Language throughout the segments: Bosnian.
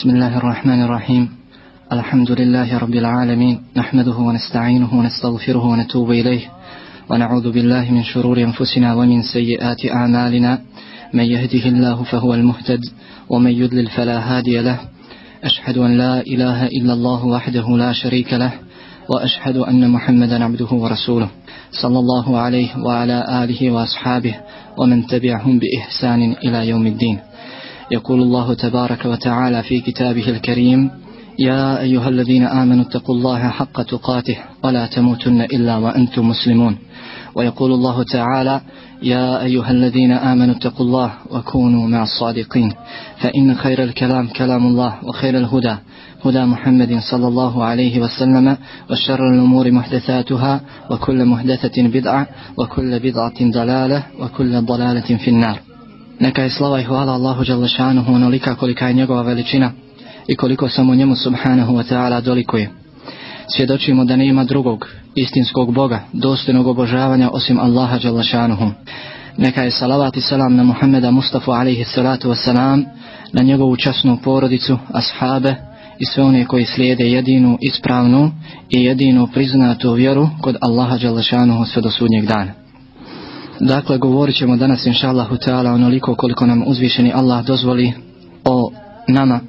بسم الله الرحمن الرحيم الحمد لله رب العالمين نحمده ونستعينه ونستغفره ونتوب إليه ونعوذ بالله من شرور أنفسنا ومن سيئات أعمالنا من يهده الله فهو المهتد ومن يضلل فلا هادي له أشهد أن لا إله إلا الله وحده لا شريك له وأشهد أن محمدا عبده ورسوله صلى الله عليه وعلى آله وأصحابه ومن تبعهم بإحسان إلى يوم الدين يقول الله تبارك وتعالى في كتابه الكريم يا أيها الذين آمنوا اتقوا الله حق تقاته ولا تموتن إلا وأنتم مسلمون ويقول الله تعالى يا أيها الذين آمنوا اتقوا الله وكونوا مع الصادقين فإن خير الكلام كلام الله وخير الهدى هدى محمد صلى الله عليه وسلم وشر الأمور محدثاتها وكل محدثة بدعة وكل بدعة ضلالة وكل ضلالة في النار Neka je slava i hvala Allahu Đalešanuhu onolika kolika je njegova veličina i koliko samo njemu Subhanahu wa ta'ala dolikuje. Svjedočimo da nema drugog istinskog Boga dostojnog obožavanja osim Allaha Đalešanuhu. Neka je salavat i salam na Muhammeda Mustafa alaihi salatu wa salam, na njegovu časnu porodicu, ashabe i sve one koji slijede jedinu ispravnu i jedinu priznatu vjeru kod Allaha Đalešanuhu sve do sudnjeg dana. Dakle, govorit ćemo danas, inša Allahu ta'ala, onoliko koliko nam uzvišeni Allah dozvoli o nama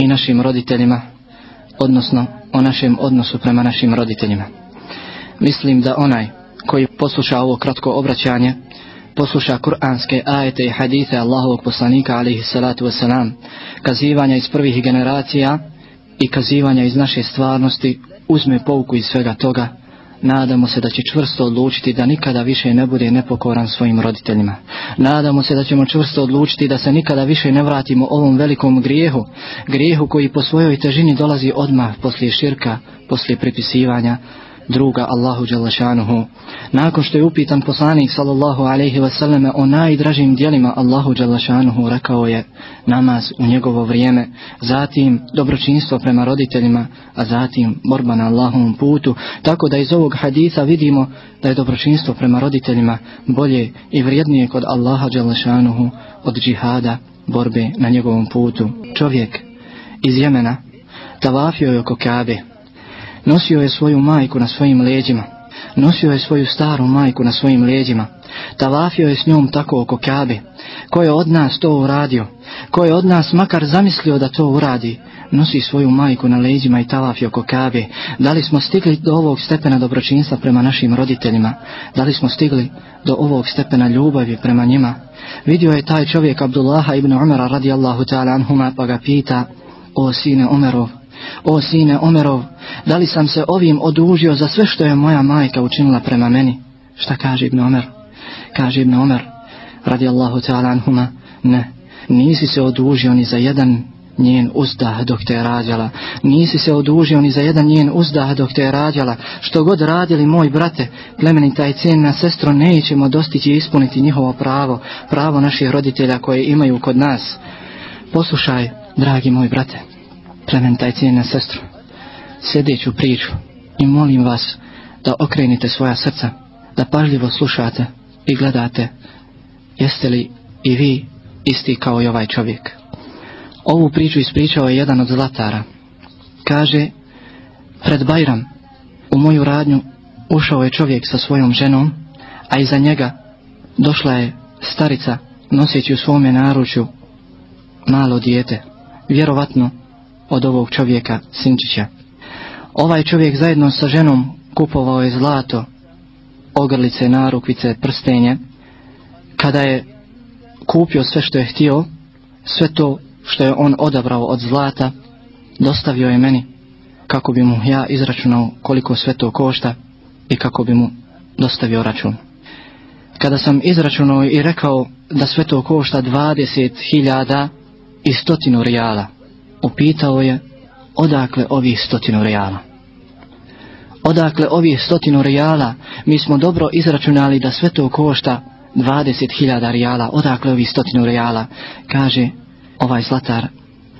i našim roditeljima, odnosno o našem odnosu prema našim roditeljima. Mislim da onaj koji posluša ovo kratko obraćanje, posluša kur'anske ajete i hadite Allahovog poslanika, alihi salatu wasalam, kazivanja iz prvih generacija i kazivanja iz naše stvarnosti, uzme pouku iz svega toga, nadamo se da će čvrsto odlučiti da nikada više ne bude nepokoran svojim roditeljima. Nadamo se da ćemo čvrsto odlučiti da se nikada više ne vratimo ovom velikom grijehu, grijehu koji po svojoj težini dolazi odmah poslije širka, poslije pripisivanja, druga Allahu Đelešanuhu. Nakon što je upitan poslanik sallallahu alaihi wasallame o najdražim dijelima Allahu Đelešanuhu, rekao je namaz u njegovo vrijeme, zatim dobročinstvo prema roditeljima, a zatim borba na Allahovom putu, tako da iz ovog hadisa vidimo da je dobročinstvo prema roditeljima bolje i vrijednije kod Allaha Đelešanuhu od džihada, borbe na njegovom putu. Čovjek iz Jemena tavafio je oko Kabe, Nosio je svoju majku na svojim leđima. Nosio je svoju staru majku na svojim leđima. Tavafio je s njom tako oko kabe. Ko je od nas to uradio? Ko je od nas makar zamislio da to uradi? Nosi svoju majku na leđima i tavafi oko kabe. Da li smo stigli do ovog stepena dobročinstva prema našim roditeljima? Da li smo stigli do ovog stepena ljubavi prema njima? Vidio je taj čovjek Abdullaha ibn Umara radijallahu ta'ala anhuma pa ga pita O sine Umarov, O sine Omerov, da li sam se ovim odužio za sve što je moja majka učinila prema meni? Šta kaže Ibn Omer? Kaže Ibn Omer, radi Allahu ta'ala anhuma, ne, nisi se odužio ni za jedan njen uzdah dok te je rađala. Nisi se odužio ni za jedan njen uzdah dok te je rađala. Što god radili moj brate, plemeni taj cijena sestro, nećemo dostići ispuniti njihovo pravo, pravo naših roditelja koje imaju kod nas. Poslušaj, dragi moj brate, plementa i cijena sestru, sljedeću priču i molim vas da okrenite svoja srca, da pažljivo slušate i gledate jeste li i vi isti kao i ovaj čovjek. Ovu priču ispričao je jedan od zlatara. Kaže, Fred Bajram, u moju radnju ušao je čovjek sa svojom ženom, a iza njega došla je starica noseći u svome naručju malo dijete. Vjerovatno, od ovog čovjeka Sinčića. Ovaj čovjek zajedno sa ženom kupovao je zlato, ogrlice, narukvice, prstenje. Kada je kupio sve što je htio, sve to što je on odabrao od zlata, dostavio je meni kako bi mu ja izračunao koliko sve to košta i kako bi mu dostavio račun. Kada sam izračunao i rekao da sve to košta 20.000 i stotinu rijala, upitao je odakle ovi stotinu rejala. Odakle ovi stotinu rejala, mi smo dobro izračunali da sve to košta 20.000 rejala. Odakle ovi stotinu rejala, kaže ovaj zlatar,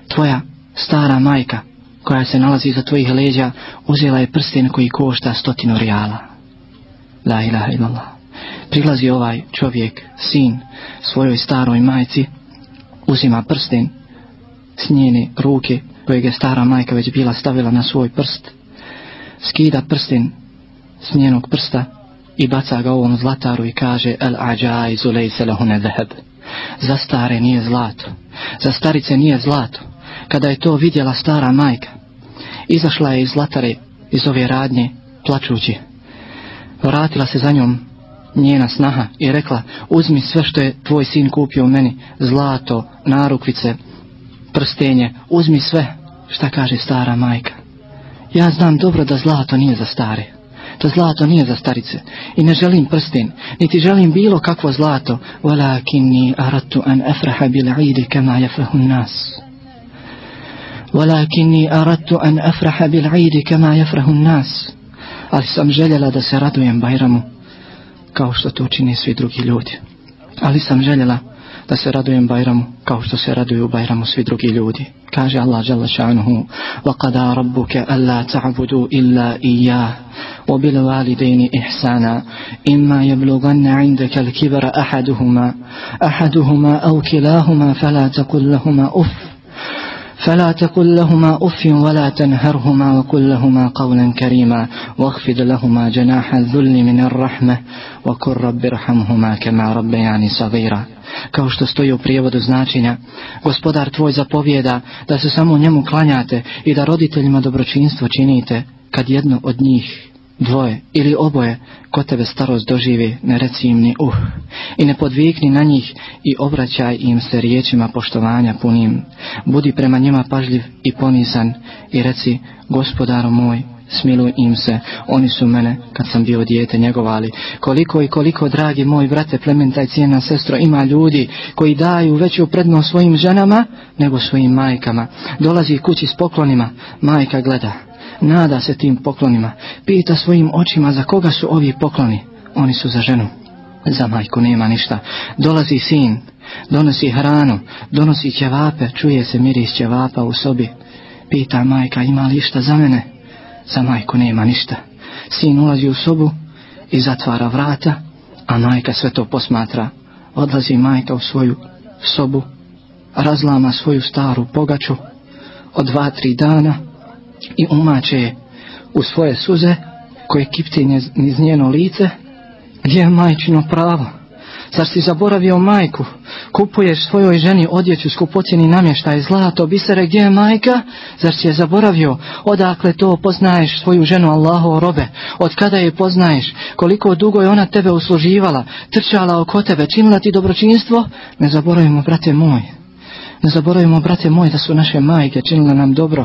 tvoja stara majka koja se nalazi za tvojih leđa, uzela je prsten koji košta stotinu rejala. La ilaha illallah. Prilazi ovaj čovjek, sin, svojoj staroj majci, uzima prsten s njene ruke kojeg je stara majka već bila stavila na svoj prst, skida prstin s njenog prsta i baca ga ovom zlataru i kaže El ađaj zulej se lehune zaheb. Za stare nije zlato, za starice nije zlato. Kada je to vidjela stara majka, izašla je iz zlatare iz ove radnje plačući. Vratila se za njom njena snaha i rekla uzmi sve što je tvoj sin kupio meni, zlato, narukvice, prstenje, uzmi sve, šta kaže stara majka. Ja znam dobro da zlato nije za stare, da zlato nije za starice i ne želim prsten, niti želim bilo kakvo zlato. Walakinni aratu an afraha bil idi kama jafrahun nas. Walakinni aratu an afraha bil idi kama jafrahun nas. Ali sam željela da se radujem Bajramu, kao što to čini svi drugi ljudi. Ali sam željela da se radujem Bajramu kao što se raduju Bajramu svi drugi ljudi. Kaže Allah dželle šanehu: "Wa qada rabbuka alla ta'budu illa iyyah wa bil walidayni ihsana imma yablughanna 'indaka al-kibra ahaduhuma ahaduhuma aw kilahuma fala taqul lahumā uff" فلا تقل لهما أف ولا تنهرهما وقل لهما قولا كريما واخفض لهما جناح الذل من الرحمة وكن رب ارحمهما كما رب يعني صغيرا kao što stoji u prijevodu značenja gospodar tvoj zapovjeda da se samo njemu klanjate i da roditeljima dobročinstvo činite kad jedno od njih dvoje ili oboje ko tebe starost dožive, ne reci im ni uh, i ne podvikni na njih i obraćaj im se riječima poštovanja punim. Budi prema njima pažljiv i ponizan i reci, gospodaru moj, smiluj im se, oni su mene kad sam bio dijete njegovali. Koliko i koliko, dragi moj brate, plementa i cijena sestro, ima ljudi koji daju veću prednost svojim ženama nego svojim majkama. Dolazi kući s poklonima, majka gleda nada se tim poklonima, pita svojim očima za koga su ovi pokloni, oni su za ženu. Za majku nema ništa, dolazi sin, donosi hranu, donosi ćevape, čuje se miris ćevapa u sobi, pita majka ima li išta za mene, za majku nema ništa. Sin ulazi u sobu i zatvara vrata, a majka sve to posmatra, odlazi majka u svoju sobu, razlama svoju staru pogaču, od dva, tri dana, i umače je u svoje suze koje kipte iz njeno lice gdje je majčino pravo zar si zaboravio majku kupuješ svojoj ženi odjeću skupocijeni namještaj zlato bisere gdje je majka zar si je zaboravio odakle to poznaješ svoju ženu Allaho robe od kada je poznaješ koliko dugo je ona tebe usluživala trčala oko tebe činila ti dobročinstvo ne zaboravimo brate moj ne zaboravimo brate moj da su naše majke činile nam dobro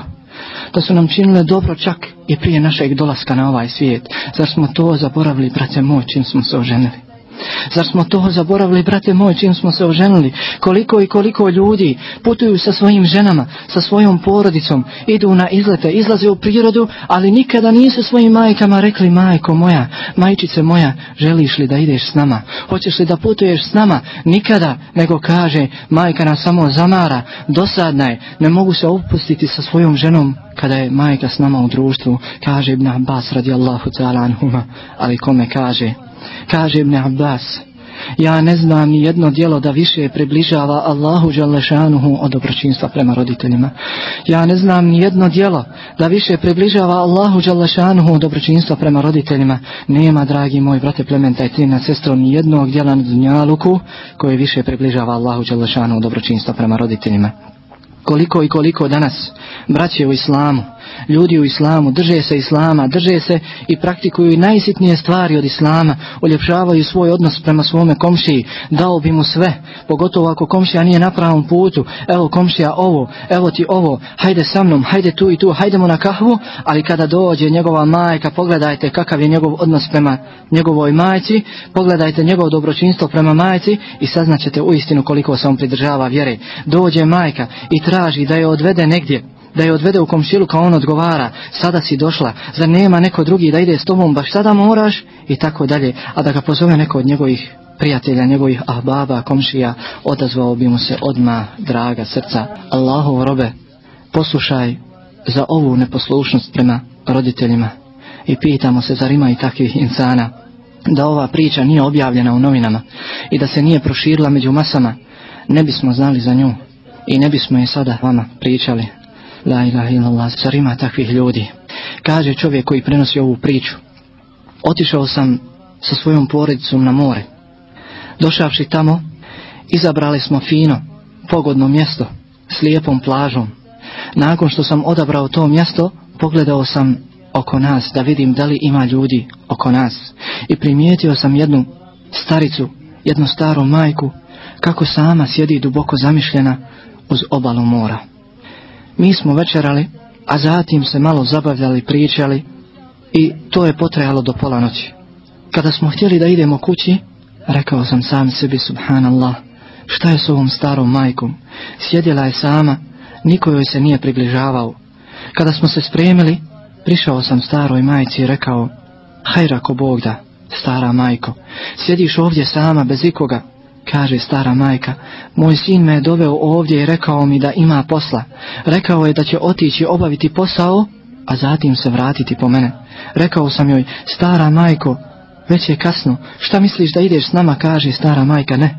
da su nam činile dobro čak i prije našeg dolaska na ovaj svijet. Zar smo to zaboravili, brace moj, čim smo se oženili? Zar smo to zaboravili, brate moj, čim smo se oženili? Koliko i koliko ljudi putuju sa svojim ženama, sa svojom porodicom, idu na izlete, izlaze u prirodu, ali nikada nisu svojim majkama rekli, majko moja, majčice moja, želiš li da ideš s nama? Hoćeš li da putuješ s nama? Nikada, nego kaže, majka nas samo zamara, dosadna je, ne mogu se upustiti sa svojom ženom kada je majka s nama u društvu, kaže Ibn Abbas radijallahu ta'ala anhuma, ali kome kaže, Kaže Ibn Abbas, ja ne znam ni jedno dijelo da više približava Allahu Đalešanuhu od dobročinstva prema roditeljima. Ja ne znam ni jedno dijelo da više približava Allahu Đalešanuhu od dobročinstva prema roditeljima. Nema, dragi moj brate plementa i trina sestro, ni jednog dijela na dunjaluku koje više približava Allahu Đalešanuhu od dobročinstva prema roditeljima. Koliko i koliko danas, braće u islamu, ljudi u islamu, drže se islama, drže se i praktikuju najsitnije stvari od islama, uljepšavaju svoj odnos prema svome komšiji, dao bi mu sve, pogotovo ako komšija nije na pravom putu, evo komšija ovo, evo ti ovo, hajde sa mnom, hajde tu i tu, hajdemo na kahvu, ali kada dođe njegova majka, pogledajte kakav je njegov odnos prema njegovoj majci, pogledajte njegov dobročinstvo prema majci i saznaćete u istinu koliko se on pridržava vjere. Dođe majka i traži da je odvede negdje da je odvede u komšilu kao on odgovara, sada si došla, zar nema neko drugi da ide s tobom, baš sada moraš i tako dalje, a da ga pozove neko od njegovih prijatelja, njegovih ahbaba, komšija, odazvao bi mu se odma draga srca. Allahov robe, poslušaj za ovu neposlušnost prema roditeljima i pitamo se zar ima i takvih insana da ova priča nije objavljena u novinama i da se nije proširila među masama, ne bismo znali za nju i ne bismo je sada vama pričali. La ilaha illallah, zar ima takvih ljudi? Kaže čovjek koji prenosi ovu priču. Otišao sam sa svojom porodicom na more. Došavši tamo, izabrali smo fino, pogodno mjesto, s lijepom plažom. Nakon što sam odabrao to mjesto, pogledao sam oko nas da vidim da li ima ljudi oko nas. I primijetio sam jednu staricu, jednu staru majku, kako sama sjedi duboko zamišljena uz obalu mora. Mi smo večerali, a zatim se malo zabavljali, pričali i to je potrejalo do pola noći. Kada smo htjeli da idemo kući, rekao sam sam sebi, subhanallah, šta je s ovom starom majkom? Sjedjela je sama, niko joj se nije približavao. Kada smo se spremili, prišao sam staroj majci i rekao, hajra ko Bog da, stara majko, sjediš ovdje sama bez ikoga, Kaže stara majka, moj sin me je doveo ovdje i rekao mi da ima posla. Rekao je da će otići obaviti posao, a zatim se vratiti po mene. Rekao sam joj, stara majko, već je kasno, šta misliš da ideš s nama, kaže stara majka, ne.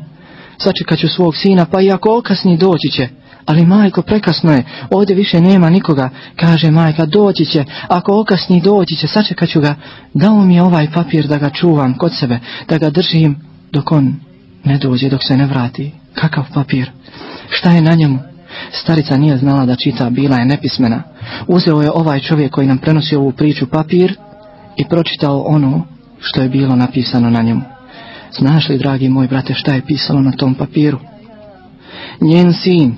Sačekat ću svog sina, pa i ako okasni doći će. Ali majko, prekasno je, ovdje više nema nikoga, kaže majka, doći će, ako okasni doći će, sačekat ću ga. Dao mi je ovaj papir da ga čuvam kod sebe, da ga držim dok on ne dođe dok se ne vrati. Kakav papir? Šta je na njemu? Starica nije znala da čita, bila je nepismena. Uzeo je ovaj čovjek koji nam prenosi ovu priču papir i pročitao ono što je bilo napisano na njemu. Znaš li, dragi moj brate, šta je pisalo na tom papiru? Njen sin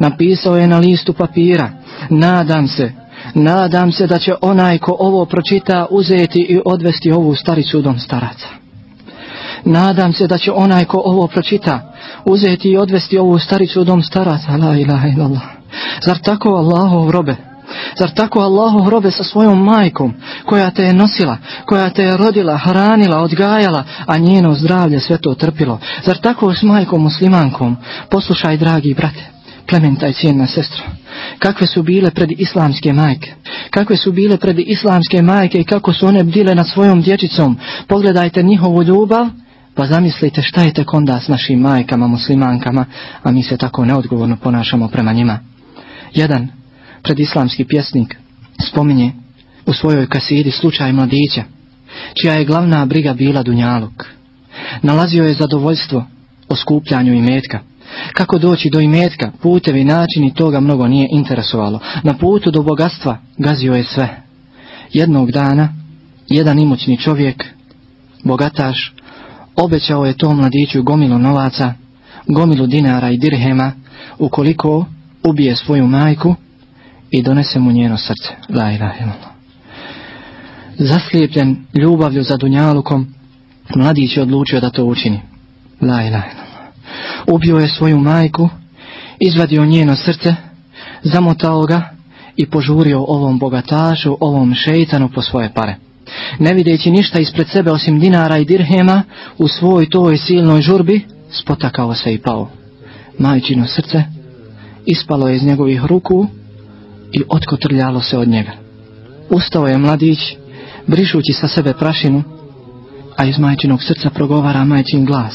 napisao je na listu papira. Nadam se, nadam se da će onaj ko ovo pročita uzeti i odvesti ovu staricu u dom staraca. Nadam se da će onaj ko ovo pročita uzeti i odvesti ovu staricu u dom staraca. La ilaha illallah. Zar tako Allahu robe? Zar tako Allahu robe sa svojom majkom koja te je nosila, koja te je rodila, hranila, odgajala, a njeno zdravlje sve to trpilo? Zar tako s majkom muslimankom? Poslušaj, dragi brate, plementaj cijena sestro. Kakve su bile pred islamske majke? Kakve su bile pred islamske majke i kako su one bdile nad svojom dječicom? Pogledajte njihovu ljubav, Pa zamislite šta je tek onda s našim majkama, muslimankama, a mi se tako neodgovorno ponašamo prema njima. Jedan predislamski pjesnik spominje u svojoj kasidi slučaj mladića, čija je glavna briga bila Dunjaluk. Nalazio je zadovoljstvo o skupljanju imetka. Kako doći do imetka, putevi, načini toga mnogo nije interesovalo. Na putu do bogatstva gazio je sve. Jednog dana, jedan imućni čovjek, bogataš, obećao je tom mladiću gomilu novaca, gomilu dinara i dirhema, ukoliko ubije svoju majku i donese mu njeno srce. La ilaha illallah. Zaslijepljen ljubavlju za dunjalukom, mladić je odlučio da to učini. La ilaha illallah. Ubio je svoju majku, izvadio njeno srce, zamotao ga i požurio ovom bogatašu, ovom šeitanu po svoje pare ne videći ništa ispred sebe osim dinara i dirhema, u svoj toj silnoj žurbi spotakao se i pao. Majčino srce ispalo je iz njegovih ruku i otkotrljalo se od njega. Ustao je mladić, brišući sa sebe prašinu, a iz majčinog srca progovara majčin glas.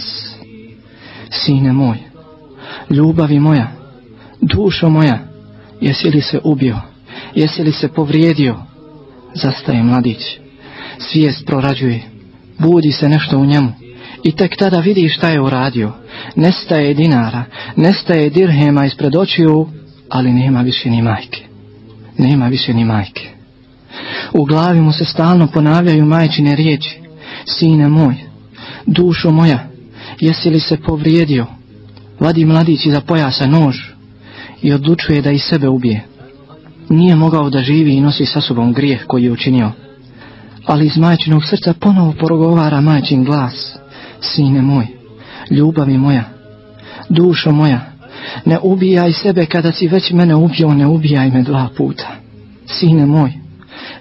Sine moj, ljubavi moja, dušo moja, jesi li se ubio, jesi li se povrijedio, zastaje mladić svijest prorađuje. Budi se nešto u njemu. I tek tada vidi šta je uradio. Nestaje dinara, nestaje dirhema ispred očiju, ali nema više ni majke. Nema više ni majke. U glavi mu se stalno ponavljaju majčine riječi. Sine moj, dušo moja, jesi li se povrijedio? Vadi mladići za pojasa nož i odlučuje da i sebe ubije. Nije mogao da živi i nosi sa sobom grijeh koji je učinio ali iz majčinog srca ponovo porogovara majčin glas. Sine moj, ljubavi moja, dušo moja, ne ubijaj sebe kada si već mene ubio, ne ubijaj me dva puta. Sine moj,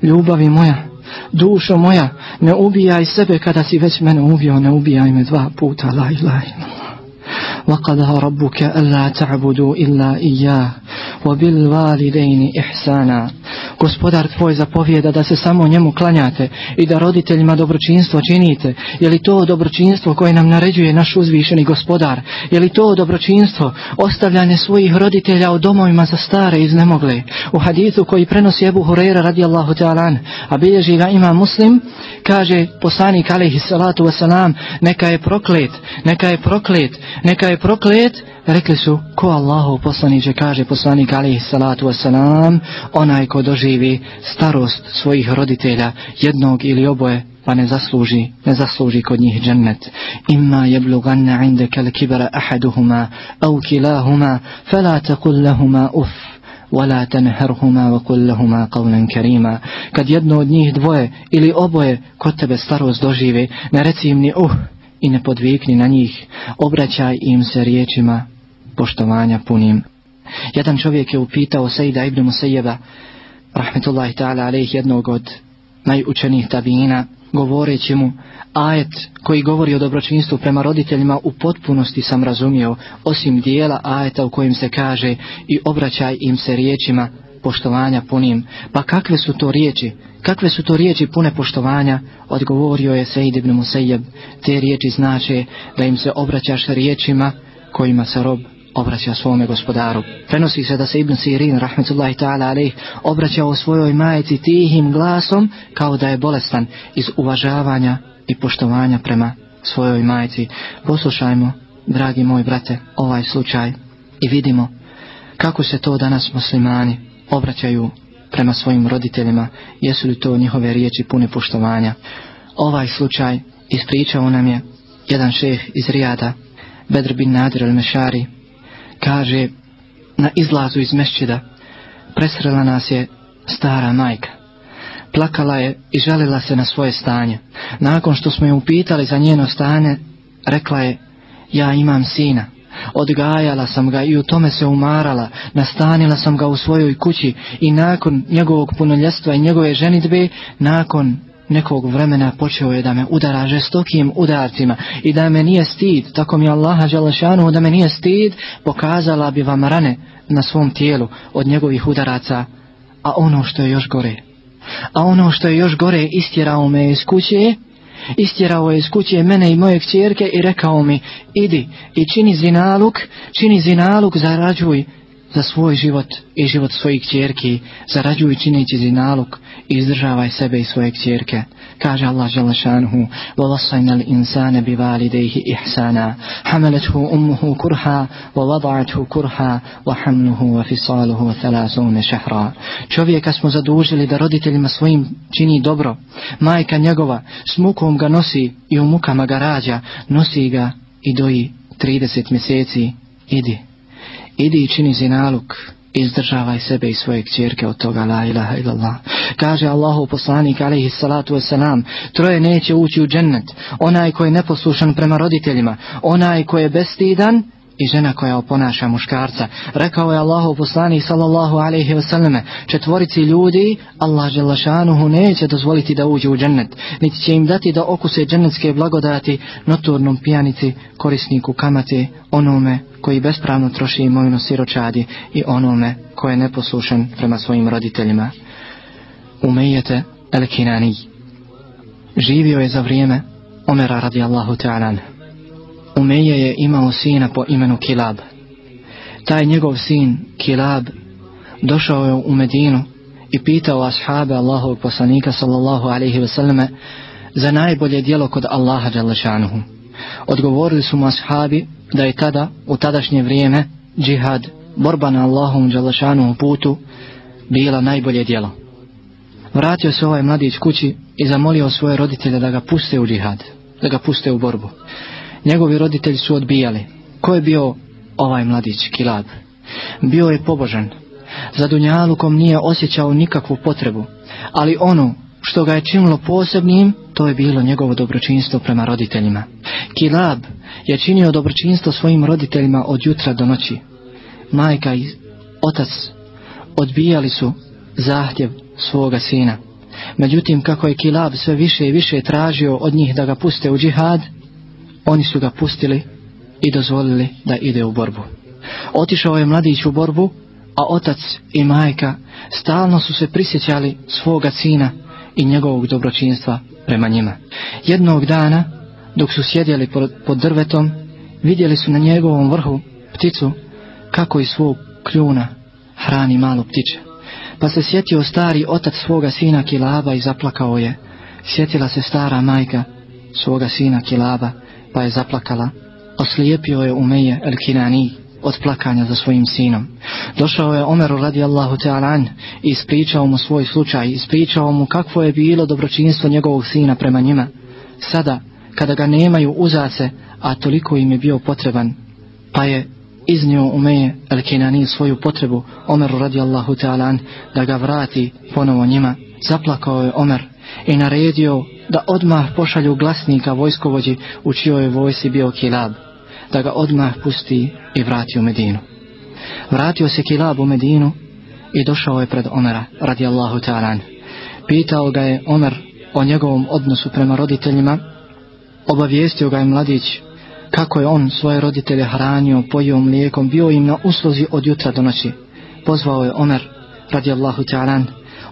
ljubavi moja, dušo moja, ne ubijaj sebe kada si već mene ubio, ne ubijaj me dva puta, laj, laj. وقد ربك ألا تعبدوا إلا إياه وبالوالدين إحسانا Gospodar tvoj zapovjeda da se samo njemu klanjate i da roditeljima dobročinstvo činite. Je li to dobročinstvo koje nam naređuje naš uzvišeni gospodar? Je li to dobročinstvo ostavljanje svojih roditelja u domovima za stare i znemogle? U hadithu koji prenosi Ebu Hureyra radijallahu ta'alan, a bilježi ga ima muslim, kaže poslanik alaihi salatu wasalam, neka je proklet, neka je proklet, neka je proklet, rekli su, ko Allahu poslaniće, kaže poslanik alaihi salatu wasalam, onaj ko doži doživi starost svojih roditelja jednog ili oboje pa ne zasluži ne zasluži kod njih džennet imma yablughan 'indaka al-kibra ahaduhuma aw kilahuma fala taqul lahumā uff wala tanharhuma wa qul lahumā qawlan karīmā kad jedno od njih dvoje ili oboje kod tebe starost doživi ne reci im ni uh i ne podvikni na njih obraćaj im se riječima poštovanja punim jedan čovjek je upitao Sejda ibn Musejeba rahmetullahi ta'ala alaih jednog od najučenijih tabijina, govoreći mu, ajet koji govori o dobročinstvu prema roditeljima u potpunosti sam razumio, osim dijela ajeta u kojim se kaže i obraćaj im se riječima poštovanja punim. Pa kakve su to riječi? Kakve su to riječi pune poštovanja? Odgovorio je Sejid ibn Musejeb, te riječi znače da im se obraćaš riječima kojima se rob obraćao svome gospodaru. Prenosi se da se Ibn Sirin, rahmetullahi ta'ala alaih, obraćao svojoj majici tihim glasom kao da je bolestan iz uvažavanja i poštovanja prema svojoj majici. Poslušajmo, dragi moji brate, ovaj slučaj i vidimo kako se to danas muslimani obraćaju prema svojim roditeljima, jesu li to njihove riječi pune poštovanja. Ovaj slučaj ispričao nam je jedan šeh iz Rijada, Bedr bin Nadir al-Mešari, kaže na izlazu iz mešćida presrela nas je stara majka. Plakala je i žalila se na svoje stanje. Nakon što smo ju upitali za njeno stanje, rekla je, ja imam sina. Odgajala sam ga i u tome se umarala, nastanila sam ga u svojoj kući i nakon njegovog punoljestva i njegove ženitbe, nakon nekog vremena počeo je da me udara žestokim udarcima i da me nije stid, tako mi Allaha Đalašanu, da me nije stid, pokazala bi vam rane na svom tijelu od njegovih udaraca, a ono što je još gore. A ono što je još gore istjerao me iz kuće, istjerao je iz kuće mene i moje kćerke i rekao mi, idi i čini zinaluk, čini zinaluk, zarađuj, zarađuj za svoj život i život svojih kćerki, zarađuj čineći zinalog i izdržavaj sebe i svoje kćerke. Kaže Allah Želešanhu, وَوَصَيْنَ الْإِنسَانَ بِوَالِدَيْهِ إِحْسَانًا حَمَلَتْهُ أُمُّهُ كُرْهَا وَوَضَعَتْهُ كُرْهَا وَحَمْنُهُ وَفِصَالُهُ وَثَلَاسُونَ شَهْرًا Čovjeka smo zadužili da roditeljima svojim čini dobro. Majka njegova s mukom ga nosi i u mukama ga rađa. Nosi ga i doji 30 mjeseci. Idi idi i čini zinaluk, izdržavaj sebe i svoje kćerke od toga, la ilaha illallah. Kaže Allahu poslanik, alaihi salatu wasalam, troje neće ući u džennet, onaj koji je neposlušan prema roditeljima, onaj koji je bestidan, i žena koja oponaša muškarca. Rekao je Allahu poslani sallallahu alaihi wasallame, četvorici ljudi, Allah želašanuhu neće dozvoliti da uđu u džennet, niti će im dati da okuse džennetske blagodati noturnom pijanici, korisniku kamate, onome koji bespravno troši imovinu siročadi i onome koje je neposlušan prema svojim roditeljima. Umejete El Kinani. Živio je za vrijeme Omera radijallahu ta'ala anhu. Umeje je imao sina po imenu Kilab. Taj njegov sin, Kilab, došao je u Medinu i pitao ashaabe Allahovog poslanika sallallahu alaihi ve selleme za najbolje dijelo kod Allaha Đalešanuhu. Odgovorili su mu ashabi da je tada, u tadašnje vrijeme, džihad, borba na Allahom Đalešanuhu putu, bila najbolje dijelo. Vratio se ovaj mladić kući i zamolio svoje roditelje da ga puste u džihad, da ga puste u borbu. Njegovi roditelji su odbijali. Ko je bio ovaj mladić, Kilab? Bio je pobožan. Za Dunjalukom nije osjećao nikakvu potrebu. Ali ono što ga je činilo posebnim, to je bilo njegovo dobročinstvo prema roditeljima. Kilab je činio dobročinstvo svojim roditeljima od jutra do noći. Majka i otac odbijali su zahtjev svoga sina. Međutim, kako je Kilab sve više i više tražio od njih da ga puste u džihad, oni su ga pustili i dozvolili da ide u borbu. Otišao je mladić u borbu, a otac i majka stalno su se prisjećali svoga sina i njegovog dobročinstva prema njima. Jednog dana, dok su sjedjeli pod drvetom, vidjeli su na njegovom vrhu pticu kako i svog kljuna hrani malu ptiče. Pa se sjetio stari otac svoga sina Kilaba i zaplakao je. Sjetila se stara majka svoga sina Kilaba i pa je zaplakala. Oslijepio je Umeje el-Kinani od plakanja za svojim sinom. Došao je Omeru radijallahu ta'alan i ispričao mu svoj slučaj, ispričao mu kakvo je bilo dobročinstvo njegovog sina prema njima. Sada, kada ga nemaju uzase, a toliko im je bio potreban, pa je iznio Umeje el-Kinani svoju potrebu Omeru radijallahu ta'alan da ga vrati ponovo njima. Zaplakao je Omer i naredio da odmah pošalju glasnika vojskovođi u čijoj vojsi bio Kilab, da ga odmah pusti i vrati u Medinu. Vratio se Kilab u Medinu i došao je pred Omera, radijallahu ta'alan. Pitao ga je Omer o njegovom odnosu prema roditeljima, obavijestio ga je mladić kako je on svoje roditelje hranio, pojio mlijekom, bio im na usluzi od jutra do noći. Pozvao je Omer, radijallahu ta'alan,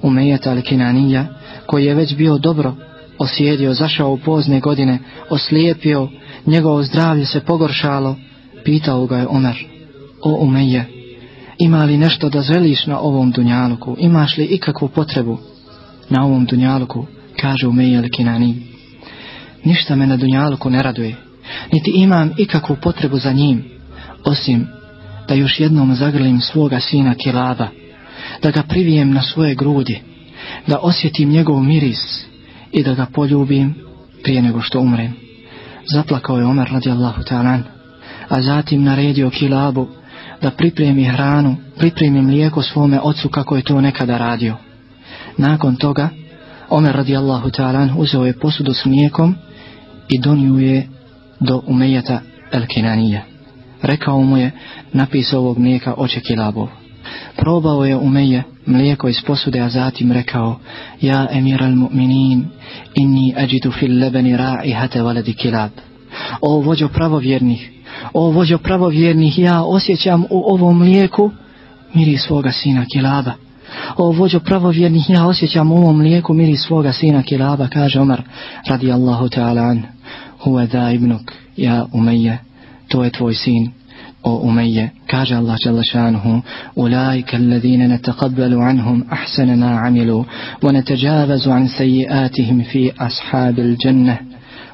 Umejeta al-Kinanija, koji je već bio dobro osjedio, zašao u pozne godine, oslijepio, njegovo zdravlje se pogoršalo, pitao ga je Omer, o Umeje, ima li nešto da zreliš na ovom dunjaluku, imaš li ikakvu potrebu na ovom dunjaluku, kaže Umeje Lekinani. Ništa me na dunjaluku ne raduje, niti imam ikakvu potrebu za njim, osim da još jednom zagrlim svoga sina Kilaba, da ga privijem na svoje grudi, da osjetim njegov miris, i da ga poljubim prije nego što umrem. Zaplakao je Omer radijallahu ta'alan, a zatim naredio Kilabu da pripremi hranu, pripremi mlijeko svome ocu kako je to nekada radio. Nakon toga, Omer radijallahu ta'alan uzeo je posudu s mlijekom i donio je do Umejata El Kinanija. Rekao mu je, napisao ovog mlijeka oče Kilabov. Probao je Umeje mlijeko iz posude, a zatim rekao, Ja emir al mu'minin, inni ađitu fil lebeni ra'i hate valedi kilab. O vođo pravovjernih, o vođo pravovjernih, ja osjećam u ovom mlijeku miri svoga sina kilaba. O vođo pravovjernih, ja osjećam u ovom mlijeku miri svoga sina kilaba, kaže Omar, radi Allahu ta'ala an, huve da ibnuk, ja umeje, to je tvoj sin kilaba o Umeyje, kaže Allah dželle šanehu: "Ulajka allazina nataqabbalu anhum ahsana ma amilu wa natajavazu an sayiatihim fi ashabil janna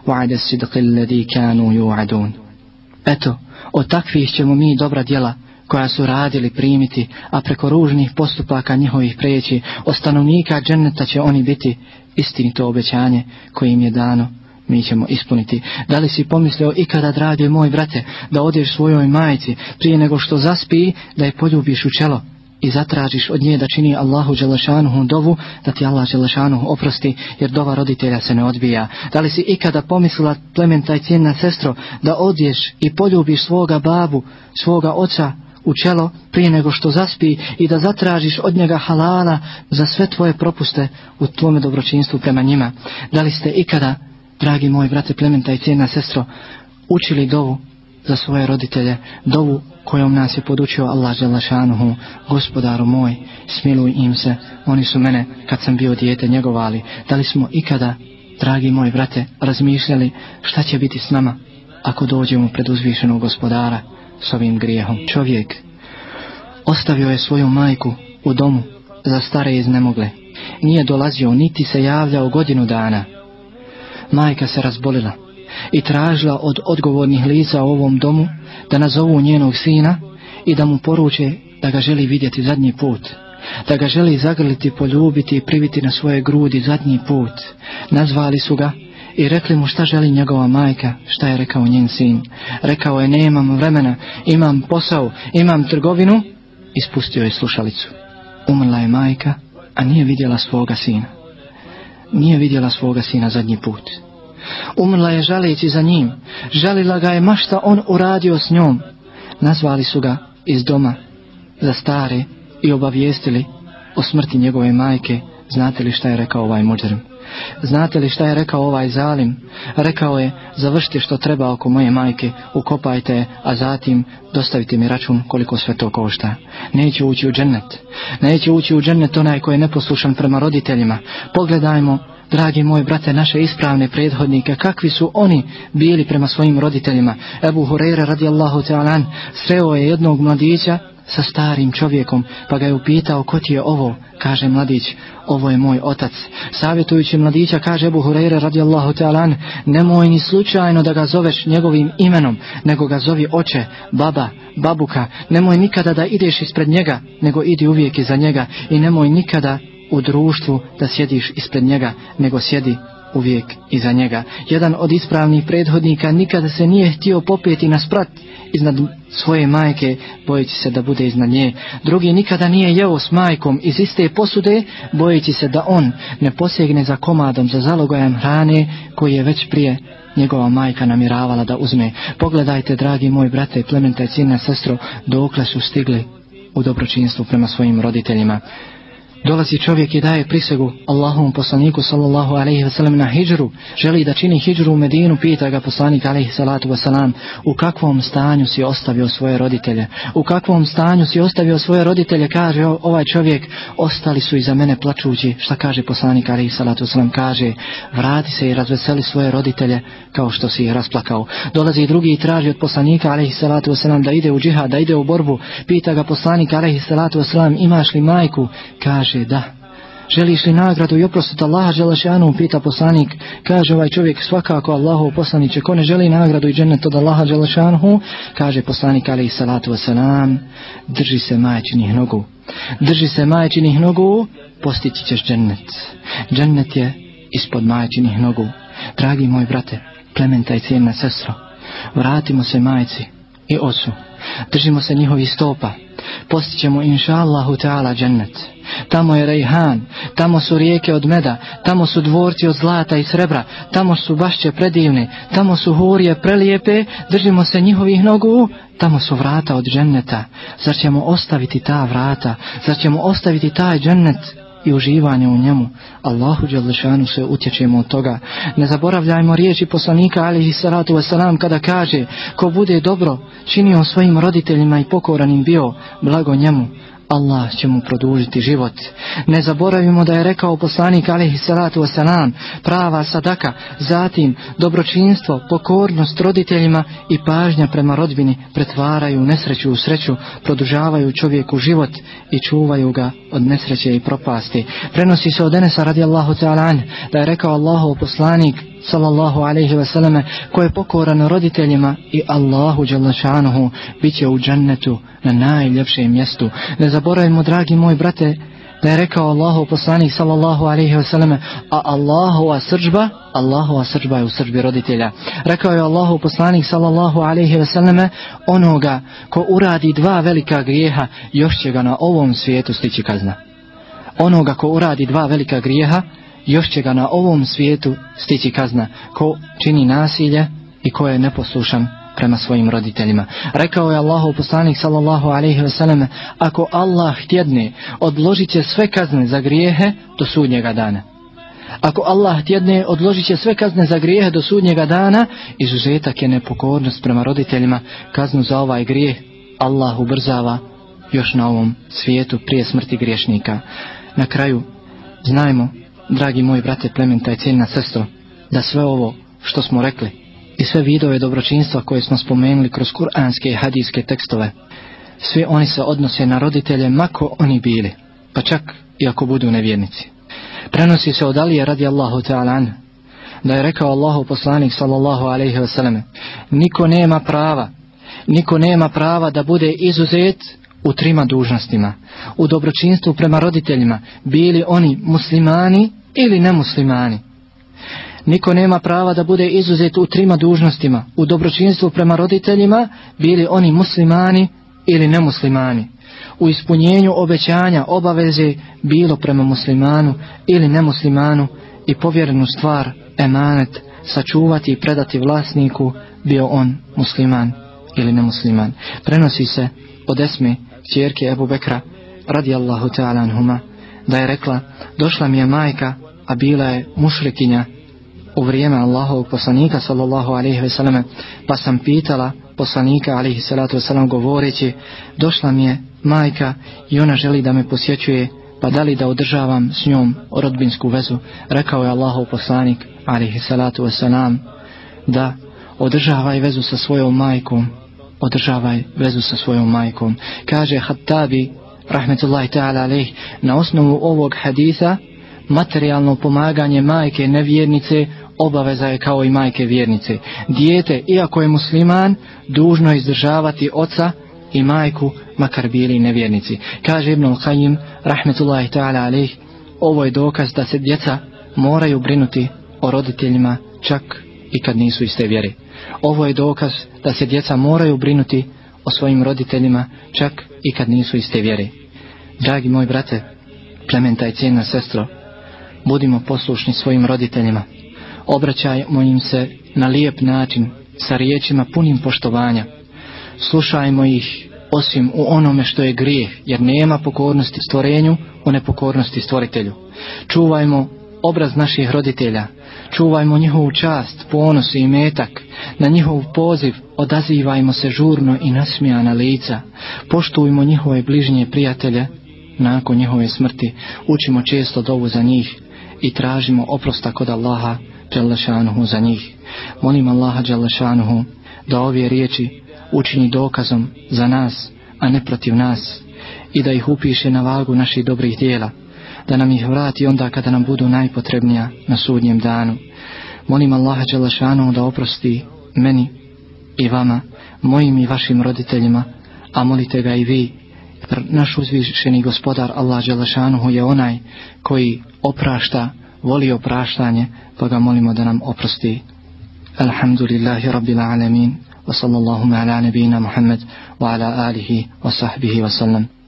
wa'da as-sidqi allazi kanu yu'adun." Eto, o takvih ćemo mi dobra djela koja su radili primiti, a preko ružnih postupaka njihovih preći, o stanovnika dženneta će oni biti istinito obećanje koje im je dano mi ćemo ispuniti. Da li si pomislio ikada, dragi moj brate, da odeš svojoj majici prije nego što zaspi, da je poljubiš u čelo i zatražiš od nje da čini Allahu Đelešanuhu dovu, da ti Allah Đelešanuhu oprosti, jer dova roditelja se ne odbija. Da li si ikada pomislila, plementa i cijena sestro, da odeš i poljubiš svoga babu, svoga oca, u čelo prije nego što zaspi i da zatražiš od njega halala za sve tvoje propuste u tvome dobročinstvu prema njima. Da li ste ikada dragi moji brate plementa i cijena sestro, učili dovu za svoje roditelje, dovu kojom nas je podučio Allah Želašanuhu, gospodaru moj, smiluj im se, oni su mene kad sam bio dijete njegovali. Da li smo ikada, dragi moji brate, razmišljali šta će biti s nama ako dođemo pred uzvišenog gospodara s ovim grijehom? Čovjek ostavio je svoju majku u domu za stare iznemogle. Nije dolazio niti se javljao godinu dana, majka se razbolila i tražila od odgovornih lica u ovom domu da nazovu njenog sina i da mu poruče da ga želi vidjeti zadnji put, da ga želi zagrliti, poljubiti i priviti na svoje grudi zadnji put. Nazvali su ga i rekli mu šta želi njegova majka, šta je rekao njen sin. Rekao je nemam vremena, imam posao, imam trgovinu, ispustio je slušalicu. Umrla je majka, a nije vidjela svoga sina nije vidjela svoga sina zadnji put. Umrla je žalijeći za njim, žalila ga je mašta on uradio s njom. Nazvali su ga iz doma za stare i obavijestili o smrti njegove majke, znate li šta je rekao ovaj mođerom. Znate li šta je rekao ovaj zalim? Rekao je, završite što treba oko moje majke, ukopajte je, a zatim dostavite mi račun koliko sve to košta. Neće ući u džennet. Neće ući u džennet onaj koji je neposlušan prema roditeljima. Pogledajmo, dragi moji brate, naše ispravne prethodnike, kakvi su oni bili prema svojim roditeljima. Ebu Hureyre radijallahu ta'alan sreo je jednog mladića sa starim čovjekom, pa ga je upitao ko ti je ovo, kaže mladić, ovo je moj otac. Savjetujući mladića, kaže Ebu Hureyre radijallahu ta'alan, nemoj ni slučajno da ga zoveš njegovim imenom, nego ga zovi oče, baba, babuka, nemoj nikada da ideš ispred njega, nego idi uvijek iza njega i nemoj nikada u društvu da sjediš ispred njega, nego sjedi uvijek iza njega. Jedan od ispravnih prethodnika nikada se nije htio popijeti na sprat iznad svoje majke, bojeći se da bude iznad nje. Drugi nikada nije jeo s majkom iz iste posude, bojeći se da on ne posegne za komadom, za zalogajem hrane koji je već prije njegova majka namiravala da uzme. Pogledajte, dragi moj brate, plemente, cina, sestro, dokle su stigli u dobročinstvu prema svojim roditeljima. Dolazi čovjek i daje prisegu Allahovom poslaniku sallallahu alaihi ve sellem na hijđru. Želi da čini hijđru u Medinu, pita ga poslanik alaihi salatu ve salam, u kakvom stanju si ostavio svoje roditelje? U kakvom stanju si ostavio svoje roditelje? Kaže ovaj čovjek, ostali su iza mene plačući. Šta kaže poslanik alaihi salatu ve salam? Kaže, vrati se i razveseli svoje roditelje kao što si ih rasplakao. Dolazi drugi i traži od poslanika alaihi salatu ve salam da ide u džihad, da ide u borbu. Pita ga poslanik alaihi salatu ve salam, imaš li majku? Kaže, kaže da. Želiš li nagradu i oprostit Allaha Đelešanu, pita poslanik. Kaže ovaj čovjek svakako Allahu poslaniće. Ko ne želi nagradu i džennet od Allaha Đelešanu, kaže poslanik ali i salatu wasalam. Drži se majčinih nogu. Drži se majčinih nogu, postići ćeš džennet. Džennet je ispod majčinih nogu. Dragi moj brate, plementa i cijena sestro, vratimo se majci i osu. Držimo se njihovi stopa, postićemo inšallahu ta'ala džennet. Tamo je Rejhan, tamo su rijeke od meda, tamo su dvorci od zlata i srebra, tamo su bašće predivne, tamo su hurje prelijepe, držimo se njihovih nogu, tamo su vrata od dženneta. Zar ćemo ostaviti ta vrata, zar ćemo ostaviti taj džennet? i uživanje u njemu. Allahu Đelešanu se utječemo od toga. Ne zaboravljajmo riječi poslanika alihi salatu wasalam kada kaže ko bude dobro činio svojim roditeljima i pokoranim bio blago njemu. Allah će mu produžiti život. Ne zaboravimo da je rekao poslanik alihi salatu wasalam, prava sadaka, zatim dobročinstvo, pokornost roditeljima i pažnja prema rodbini pretvaraju nesreću u sreću, produžavaju čovjeku život i čuvaju ga od nesreće i propasti. Prenosi se od Enesa radijallahu ta'ala da je rekao Allahov poslanik sallallahu alaihi ve selleme, ko je pokoran roditeljima i Allahu dželašanuhu, bit će u džennetu na najljepšem mjestu. Ne zaboravimo, dragi moj brate, da je rekao Allahu poslanik sallallahu alaihi ve selleme, a Allahova srđba, Allahova srđba je u srđbi roditelja. Rekao je Allahu poslanik sallallahu alaihi ve selleme, onoga ko uradi dva velika grijeha, još će ga na ovom svijetu stići kazna. Onoga ko uradi dva velika grijeha, još će ga na ovom svijetu stići kazna ko čini nasilje i ko je neposlušan prema svojim roditeljima. Rekao je Allahu poslanik sallallahu alejhi ve sellem: "Ako Allah htjedne, odložit će sve kazne za grijehe do sudnjega dana." Ako Allah htjedne, odložit će sve kazne za grijehe do sudnjega dana, izuzetak je nepokornost prema roditeljima, kaznu za ovaj grijeh Allah ubrzava još na ovom svijetu prije smrti griješnika. Na kraju, znajmo dragi moji brate plementa i cijeljna sestro, da sve ovo što smo rekli i sve vidove dobročinstva koje smo spomenuli kroz kuranske i hadijske tekstove, svi oni se odnose na roditelje mako oni bili, pa čak i ako budu nevjernici. Prenosi se od Alije radi Allahu ta'ala da je rekao Allahu poslanik sallallahu alaihi wasallam, niko nema prava, niko nema prava da bude izuzet u trima dužnostima, u dobročinstvu prema roditeljima, bili oni muslimani ili nemuslimani. Niko nema prava da bude izuzet u trima dužnostima, u dobročinstvu prema roditeljima, bili oni muslimani ili nemuslimani. U ispunjenju obećanja obaveze bilo prema muslimanu ili nemuslimanu i povjerenu stvar, emanet, sačuvati i predati vlasniku, bio on musliman ili nemusliman. Prenosi se od esme cjerke Ebu Bekra, radi Allahu ta'ala anhuma, da je rekla, došla mi je majka, a bila je mušrikinja u vrijeme Allahovog poslanika, sallallahu alaihi ve selleme, pa sam pitala poslanika, alaihi salatu ve sellem, govoreći, došla mi je majka i ona želi da me posjećuje, pa da li da održavam s njom rodbinsku vezu, rekao je Allahov poslanik, alaihi salatu ve selam, da održavaj vezu sa svojom majkom, održavaj vezu sa svojom majkom. Kaže Hattabi, rahmetullahi ta'ala alaih, na osnovu ovog haditha, materijalno pomaganje majke nevjernice obaveza je kao i majke vjernice. Dijete, iako je musliman, dužno izdržavati oca i majku, makar bili nevjernici. Kaže Ibn Al-Qayyim, rahmetullahi ta'ala alaih, ovo je dokaz da se djeca moraju brinuti o roditeljima čak i kad nisu iste vjere. Ovo je dokaz da se djeca moraju brinuti o svojim roditeljima čak i kad nisu iste vjere. Dragi moj brate, plementa i cijena sestro, budimo poslušni svojim roditeljima. Obraćajmo im se na lijep način, sa riječima punim poštovanja. Slušajmo ih osim u onome što je grijeh, jer nema pokornosti stvorenju u nepokornosti stvoritelju. Čuvajmo obraz naših roditelja, čuvajmo njihovu čast, ponos i metak, na njihov poziv odazivajmo se žurno i nasmijana lica, poštujmo njihove bližnje prijatelje, nakon njihove smrti učimo često dovu za njih i tražimo oprosta kod Allaha Đalešanuhu za njih. Molim Allaha Đalešanuhu da ove riječi učini dokazom za nas, a ne protiv nas i da ih upiše na vagu naših dobrih dijela da nam ih vrati onda kada nam budu najpotrebnija na sudnjem danu. Molim Allaha Đelešanu da oprosti meni i vama, mojim i vašim roditeljima, a molite ga i vi. Jer naš uzvišeni gospodar Allah Đelešanu je onaj koji oprašta, voli opraštanje, pa ga molimo da nam oprosti. Alhamdulillahi Rabbil Alamin, wa sallallahu ala nebina Muhammed, wa ala alihi wa sahbihi wa sallam.